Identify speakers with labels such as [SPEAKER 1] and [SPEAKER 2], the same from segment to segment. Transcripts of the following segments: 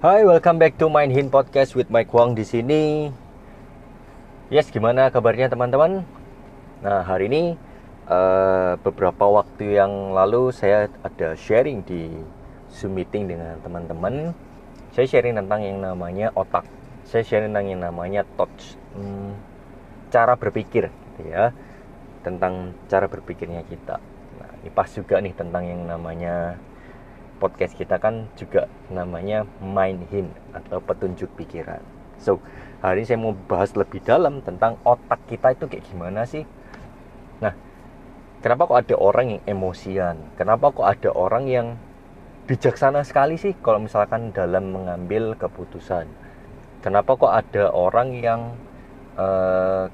[SPEAKER 1] Hai, welcome back to Mind Hin Podcast with Mike Wang di sini. Yes, gimana kabarnya teman-teman? Nah, hari ini uh, beberapa waktu yang lalu saya ada sharing di Zoom meeting dengan teman-teman. Saya sharing tentang yang namanya otak. Saya sharing tentang yang namanya touch, hmm, cara berpikir, gitu ya, tentang cara berpikirnya kita. Nah, ini pas juga nih tentang yang namanya podcast kita kan juga namanya Mind Him atau petunjuk pikiran. So, hari ini saya mau bahas lebih dalam tentang otak kita itu kayak gimana sih. Nah, kenapa kok ada orang yang emosian? Kenapa kok ada orang yang bijaksana sekali sih kalau misalkan dalam mengambil keputusan? Kenapa kok ada orang yang uh,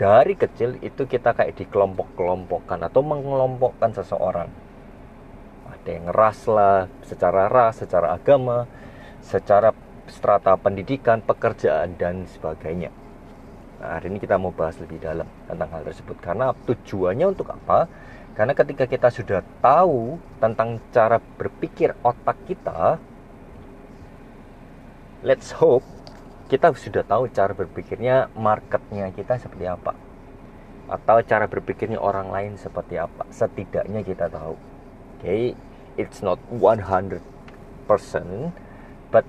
[SPEAKER 1] dari kecil itu kita kayak dikelompok-kelompokkan atau mengelompokkan seseorang? Ada yang ras lah secara ras secara agama secara strata pendidikan pekerjaan dan sebagainya. Nah, hari ini kita mau bahas lebih dalam tentang hal tersebut. Karena tujuannya untuk apa? Karena ketika kita sudah tahu tentang cara berpikir otak kita let's hope kita sudah tahu cara berpikirnya marketnya kita seperti apa. Atau cara berpikirnya orang lain seperti apa. Setidaknya kita tahu. Oke? okay? It's not 100% but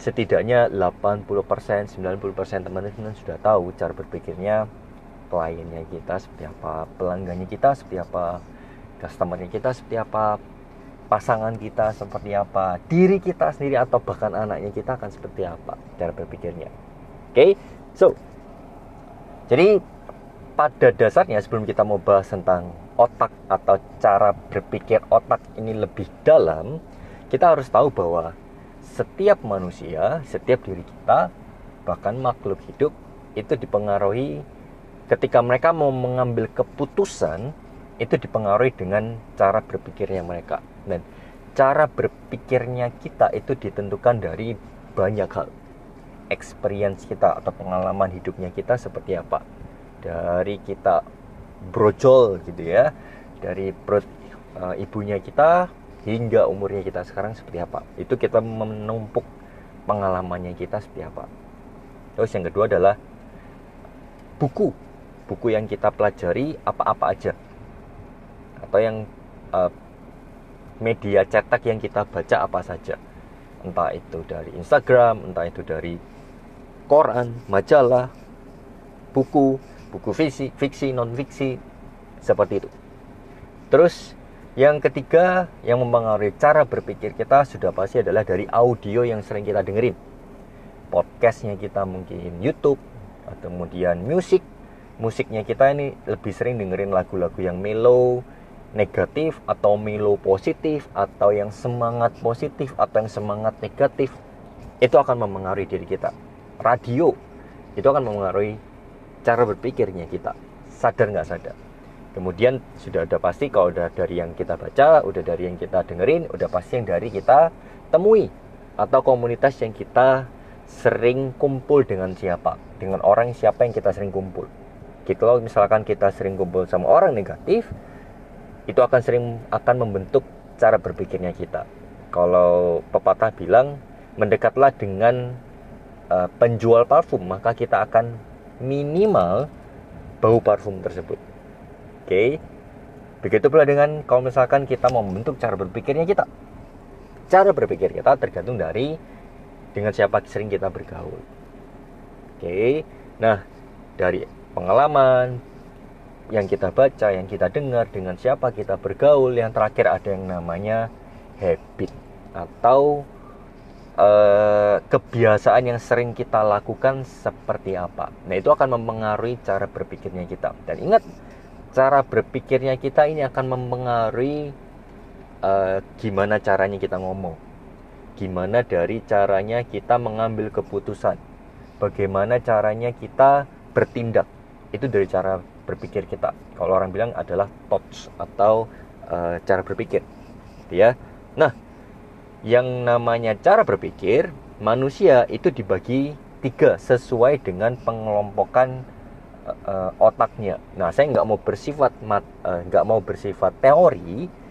[SPEAKER 1] setidaknya 80% 90% teman-teman sudah tahu cara berpikirnya kliennya kita seperti apa pelanggannya kita seperti apa customernya kita seperti apa pasangan kita seperti apa diri kita sendiri atau bahkan anaknya kita akan seperti apa cara berpikirnya oke okay? so jadi pada dasarnya sebelum kita mau bahas tentang otak atau cara berpikir otak ini lebih dalam, kita harus tahu bahwa setiap manusia, setiap diri kita, bahkan makhluk hidup itu dipengaruhi ketika mereka mau mengambil keputusan itu dipengaruhi dengan cara berpikirnya mereka. Dan cara berpikirnya kita itu ditentukan dari banyak hal. Experience kita atau pengalaman hidupnya kita seperti apa. Dari kita brojol gitu ya dari perut uh, ibunya kita hingga umurnya kita sekarang seperti apa. Itu kita menumpuk pengalamannya kita seperti apa. Terus yang kedua adalah buku. Buku yang kita pelajari apa-apa aja. Atau yang uh, media cetak yang kita baca apa saja. Entah itu dari Instagram entah itu dari koran majalah buku buku fiksi, fiksi, non fiksi seperti itu. Terus yang ketiga yang mempengaruhi cara berpikir kita sudah pasti adalah dari audio yang sering kita dengerin. Podcastnya kita mungkin YouTube atau kemudian musik. Musiknya kita ini lebih sering dengerin lagu-lagu yang mellow, negatif atau melo positif atau yang semangat positif atau yang semangat negatif itu akan mempengaruhi diri kita. Radio itu akan mempengaruhi cara berpikirnya kita. Sadar nggak sadar. Kemudian sudah ada pasti kalau udah dari yang kita baca udah dari yang kita dengerin udah pasti yang dari kita temui atau komunitas yang kita sering kumpul dengan siapa dengan orang siapa yang kita sering kumpul. Gitu loh misalkan kita sering kumpul sama orang negatif itu akan sering akan membentuk cara berpikirnya kita. Kalau pepatah bilang mendekatlah dengan uh, penjual parfum maka kita akan minimal bau parfum tersebut. Oke. Okay? Begitu pula dengan kalau misalkan kita mau membentuk cara berpikirnya kita. Cara berpikir kita tergantung dari dengan siapa sering kita bergaul. Oke. Okay? Nah, dari pengalaman yang kita baca, yang kita dengar, dengan siapa kita bergaul, yang terakhir ada yang namanya habit atau Eh, kebiasaan yang sering kita lakukan seperti apa. Nah, itu akan mempengaruhi cara berpikirnya kita. Dan ingat, cara berpikirnya kita ini akan mempengaruhi uh, gimana caranya kita ngomong. Gimana dari caranya kita mengambil keputusan. Bagaimana caranya kita bertindak. Itu dari cara berpikir kita. Kalau orang bilang adalah thoughts atau uh, cara berpikir. Ya. Nah, yang namanya cara berpikir manusia itu dibagi tiga sesuai dengan pengelompokan uh, otaknya. Nah, saya nggak mau bersifat mat, uh, nggak mau bersifat teori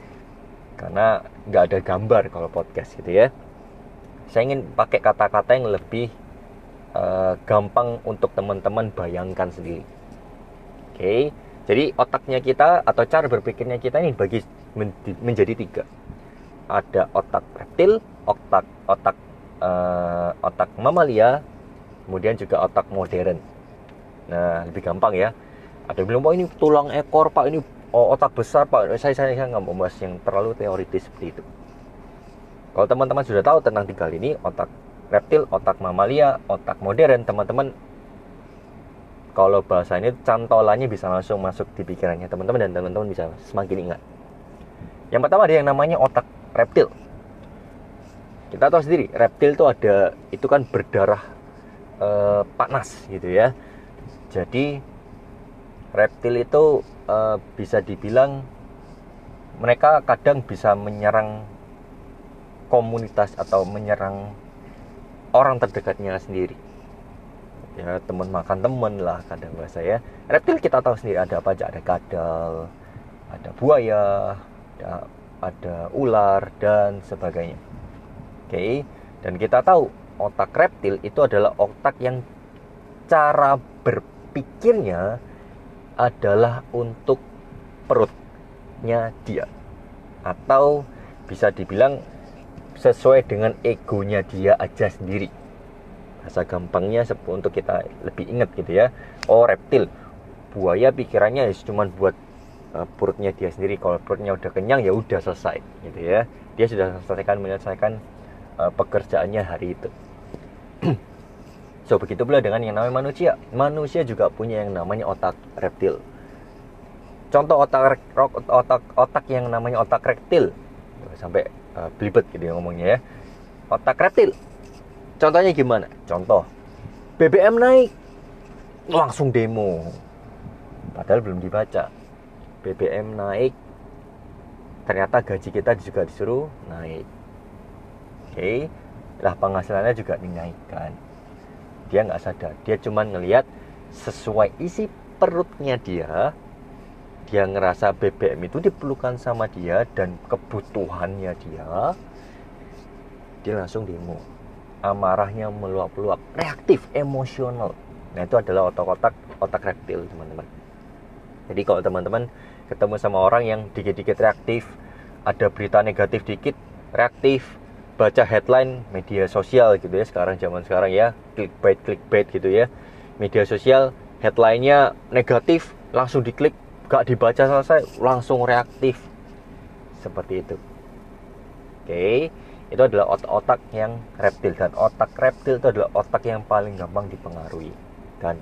[SPEAKER 1] karena nggak ada gambar kalau podcast gitu ya. saya ingin pakai kata-kata yang lebih uh, gampang untuk teman-teman bayangkan sendiri oke okay? jadi otaknya kita atau cara berpikirnya kita ini bagi menjadi tiga ada otak reptil otak otak uh, otak mamalia kemudian juga otak modern. Nah lebih gampang ya. Ada bilang pak ini tulang ekor pak ini oh, otak besar pak. Saya saya nggak mau bahas yang terlalu teoritis seperti itu. Kalau teman-teman sudah tahu tentang tiga hal ini otak reptil otak mamalia otak modern teman-teman kalau bahasa ini cantolannya bisa langsung masuk di pikirannya teman-teman dan teman-teman bisa semakin ingat. Yang pertama ada yang namanya otak reptil. Kita tahu sendiri reptil itu ada itu kan berdarah eh, panas gitu ya. Jadi reptil itu uh, bisa dibilang mereka kadang bisa menyerang komunitas atau menyerang orang terdekatnya sendiri. Ya teman makan teman lah kadang bahasa ya. Reptil kita tahu sendiri ada apa aja? Ada kadal ada buaya ada, ada ular dan sebagainya. Oke okay? dan kita tahu otak reptil itu adalah otak yang cara berpikirnya adalah untuk perutnya dia. Atau bisa dibilang sesuai dengan egonya dia aja sendiri. Bahasa gampangnya untuk kita lebih ingat gitu ya. Oh reptil. Buaya pikirannya ya cuma buat uh, perutnya dia sendiri kalau perutnya udah kenyang ya udah selesai gitu ya dia sudah selesaikan menyelesaikan uh, pekerjaannya hari itu So begitu pula dengan yang namanya manusia. Manusia juga punya yang namanya otak reptil. Contoh otak otak otak yang namanya otak reptil. Sampai uh, belibet gitu ya ngomongnya ya. Otak reptil. Contohnya gimana? Contoh BBM naik langsung demo. Padahal belum dibaca. BBM naik ternyata gaji kita juga disuruh naik. Oke. Okay. Lah penghasilannya juga dinaikkan dia nggak sadar dia cuma ngelihat sesuai isi perutnya dia dia ngerasa BBM itu diperlukan sama dia dan kebutuhannya dia dia langsung demo amarahnya meluap-luap reaktif emosional nah itu adalah otak-otak otak reptil teman-teman jadi kalau teman-teman ketemu sama orang yang dikit-dikit reaktif ada berita negatif dikit reaktif baca headline media sosial gitu ya sekarang zaman sekarang ya clickbait clickbait gitu ya media sosial headlinenya negatif langsung diklik gak dibaca selesai langsung reaktif. Seperti itu. Oke itu adalah otak-otak yang reptil dan otak reptil itu adalah otak yang paling gampang dipengaruhi dan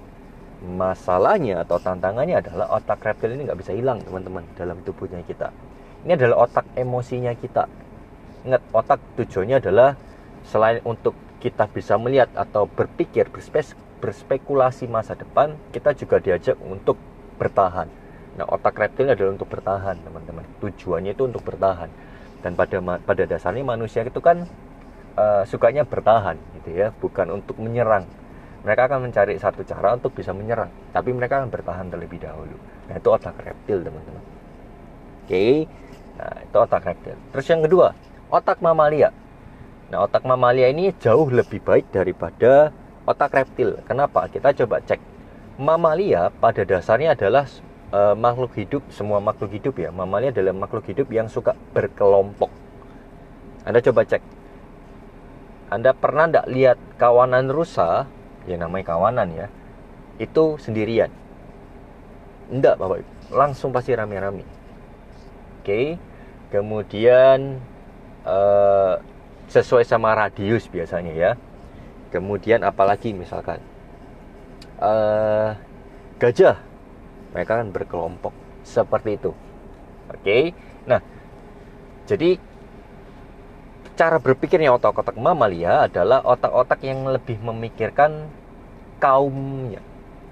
[SPEAKER 1] masalahnya atau tantangannya adalah otak reptil ini nggak bisa hilang teman-teman dalam tubuhnya kita ini adalah otak emosinya kita Ingat, otak tujuannya adalah selain untuk kita bisa melihat atau berpikir, berspes, berspekulasi masa depan, kita juga diajak untuk bertahan. Nah, otak reptil adalah untuk bertahan, teman-teman. Tujuannya itu untuk bertahan. Dan pada pada dasarnya manusia itu kan uh, sukanya bertahan, gitu ya, bukan untuk menyerang. Mereka akan mencari satu cara untuk bisa menyerang, tapi mereka akan bertahan terlebih dahulu. Nah, itu otak reptil, teman-teman. Oke. Nah, itu otak reptil. Terus yang kedua, otak mamalia. Nah, otak mamalia ini jauh lebih baik daripada otak reptil. Kenapa? Kita coba cek. Mamalia pada dasarnya adalah e, makhluk hidup, semua makhluk hidup ya. Mamalia adalah makhluk hidup yang suka berkelompok. Anda coba cek. Anda pernah tidak lihat kawanan rusa, ya namanya kawanan ya, itu sendirian? Enggak, Bapak. Langsung pasti rame-rame. Oke. Kemudian uh, sesuai sama radius biasanya ya. Kemudian apalagi misalkan uh, gajah, mereka kan berkelompok seperti itu. Oke, nah jadi cara berpikirnya otak-otak mamalia adalah otak-otak yang lebih memikirkan kaumnya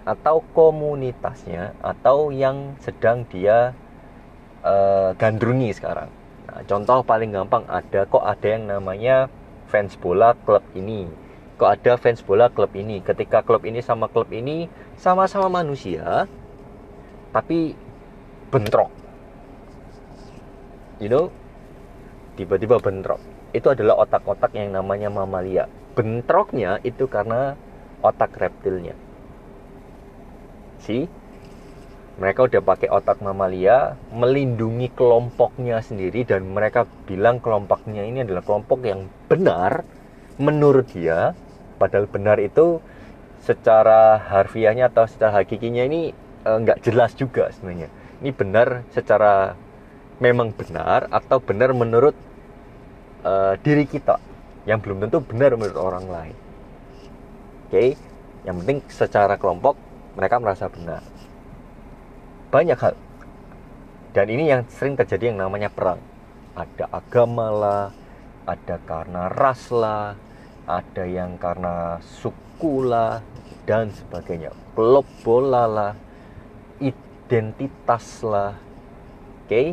[SPEAKER 1] atau komunitasnya atau yang sedang dia uh, gandrungi sekarang. Nah, contoh paling gampang ada kok ada yang namanya fans bola klub ini. Kok ada fans bola klub ini. Ketika klub ini sama klub ini sama-sama manusia tapi bentrok. You know? Tiba-tiba bentrok. Itu adalah otak-otak yang namanya mamalia. Bentroknya itu karena otak reptilnya. Si mereka udah pakai otak mamalia melindungi kelompoknya sendiri dan mereka bilang kelompoknya ini adalah kelompok yang benar menurut dia padahal benar itu secara harfiahnya atau secara hakikinya ini eh, nggak e, jelas juga sebenarnya ini benar secara memang benar atau benar menurut e, diri kita yang belum tentu benar menurut orang lain. Oke? Okay? yang penting secara kelompok mereka merasa benar. Banyak hal. Dan ini yang sering terjadi yang namanya perang. Ada agama lah ada karena ras lah ada yang karena suku lah dan sebagainya. Klub bola lah identitas lah. Oke? Okay?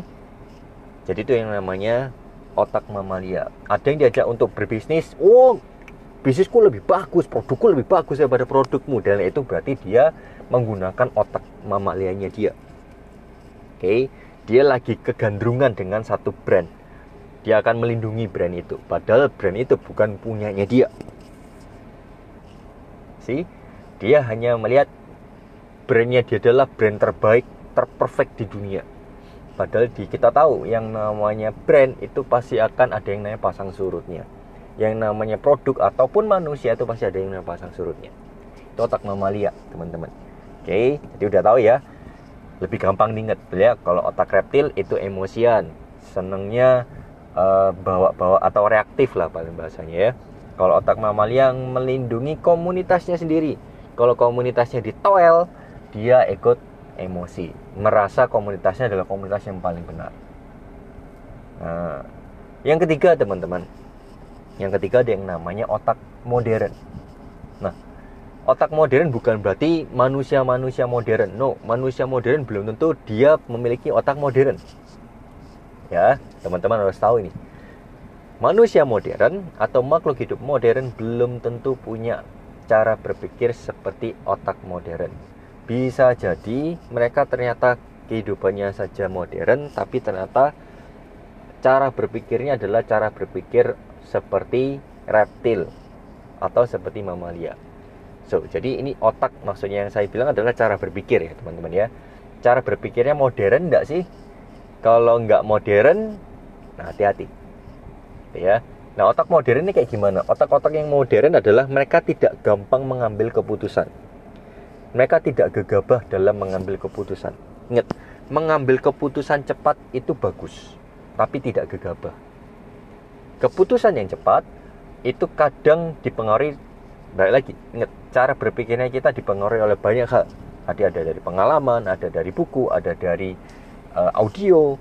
[SPEAKER 1] jadi itu yang namanya otak mamalia. Ada yang diajak untuk berbisnis oh bisnisku lebih bagus produkku lebih bagus daripada produkmu. Dan itu berarti dia menggunakan otak mamalianya dia. Okay, dia lagi kegandrungan dengan satu brand. Dia akan melindungi brand itu. Padahal brand itu bukan punyanya dia. Sih dia hanya melihat brandnya dia adalah brand terbaik terperfect di dunia padahal di kita tahu yang namanya brand itu pasti akan ada yang namanya pasang surutnya. Yang namanya produk ataupun manusia itu pasti ada yang namanya pasang surutnya. Itu otak mamalia teman-teman. Oke jadi udah tahu ya. Lebih gampang diingat ya? Kalau otak reptil itu emosian. Senengnya uh, bawa-bawa atau reaktif lah paling bahasanya ya. Kalau otak mamalia yang melindungi komunitasnya sendiri. Kalau komunitasnya ditoel dia ikut emosi merasa komunitasnya adalah komunitas yang paling benar nah yang ketiga teman-teman yang ketiga ada yang namanya otak modern nah otak modern bukan berarti manusia-manusia modern. No, manusia modern belum tentu dia memiliki otak modern. Ya, teman-teman harus tahu ini. Manusia modern atau makhluk hidup modern belum tentu punya cara berpikir seperti otak modern. Bisa jadi mereka ternyata kehidupannya saja modern, tapi ternyata cara berpikirnya adalah cara berpikir seperti reptil atau seperti mamalia. So, jadi ini otak maksudnya yang saya bilang adalah cara berpikir ya teman-teman ya. Cara berpikirnya modern enggak sih? Kalau enggak modern, nah hati-hati. Ya. Nah, otak modern ini kayak gimana? Otak-otak yang modern adalah mereka tidak gampang mengambil keputusan. Mereka tidak gegabah dalam mengambil keputusan. Ingat, mengambil keputusan cepat itu bagus, tapi tidak gegabah. Keputusan yang cepat itu kadang dipengaruhi balik lagi ingat cara berpikirnya kita dipengaruhi oleh banyak hal ada ada dari pengalaman ada dari buku ada dari uh, audio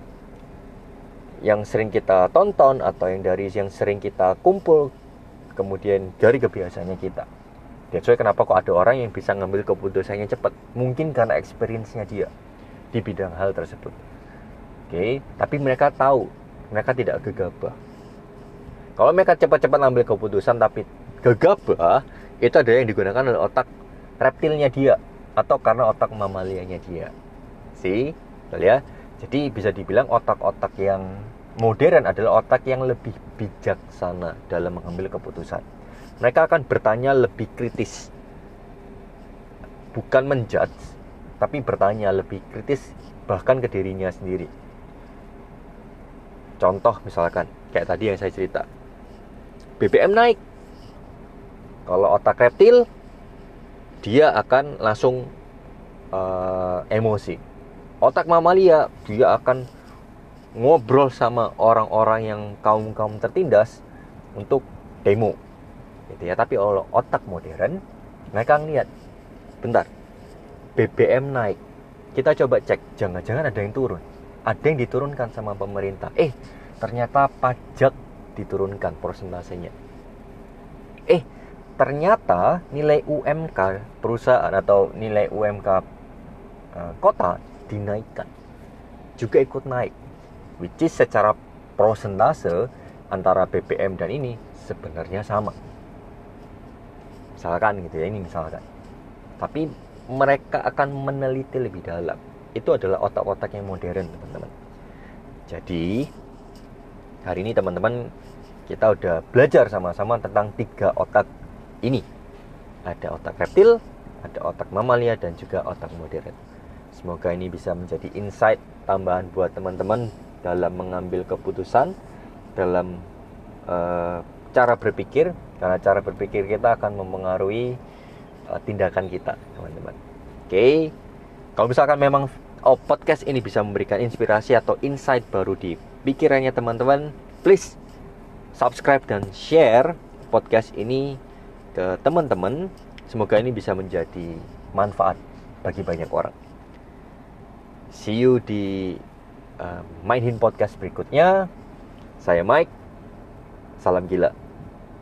[SPEAKER 1] yang sering kita tonton atau yang dari yang sering kita kumpul kemudian dari kebiasaannya kita That's why kenapa kok ada orang yang bisa ngambil keputusannya cepat mungkin karena experience-nya dia di bidang hal tersebut oke okay? tapi mereka tahu mereka tidak gegabah kalau mereka cepat-cepat ngambil keputusan tapi gegabah itu ada yang digunakan oleh otak reptilnya dia atau karena otak mamalianya dia. sih ya. Jadi bisa dibilang otak-otak yang modern adalah otak yang lebih bijaksana dalam mengambil keputusan. Mereka akan bertanya lebih kritis. Bukan menjudge, tapi bertanya lebih kritis bahkan ke dirinya sendiri. Contoh misalkan, kayak tadi yang saya cerita. BBM naik, kalau otak reptil dia akan langsung uh, emosi. Otak mamalia dia akan ngobrol sama orang-orang yang kaum-kaum tertindas untuk demo. Gitu ya. Tapi kalau otak modern mereka ngeliat bentar BBM naik. Kita coba cek jangan-jangan ada yang turun. Ada yang diturunkan sama pemerintah. Eh ternyata pajak diturunkan persentasenya. Eh ternyata nilai UMK perusahaan atau nilai UMK uh, eh, kota dinaikkan. Juga ikut naik. Which is secara prosentase antara BBM dan ini sebenarnya sama misalkan gitu ya ini misalkan tapi mereka akan meneliti lebih dalam itu adalah otak-otak yang modern teman-teman jadi hari ini teman-teman kita udah belajar sama-sama tentang tiga otak ini. Ada otak reptil, ada otak mamalia, dan juga otak modern. Semoga ini bisa menjadi insight tambahan buat teman-teman dalam mengambil keputusan, dalam uh, cara berpikir, karena cara berpikir kita akan mempengaruhi uh, tindakan kita, teman-teman. Oke, okay. kalau misalkan memang oh, podcast ini bisa memberikan inspirasi atau insight baru di pikirannya teman-teman, please subscribe dan share podcast ini ke teman-teman. Semoga ini bisa menjadi manfaat bagi banyak orang. See you di uh, Mainin Podcast berikutnya. Saya Mike. Salam gila.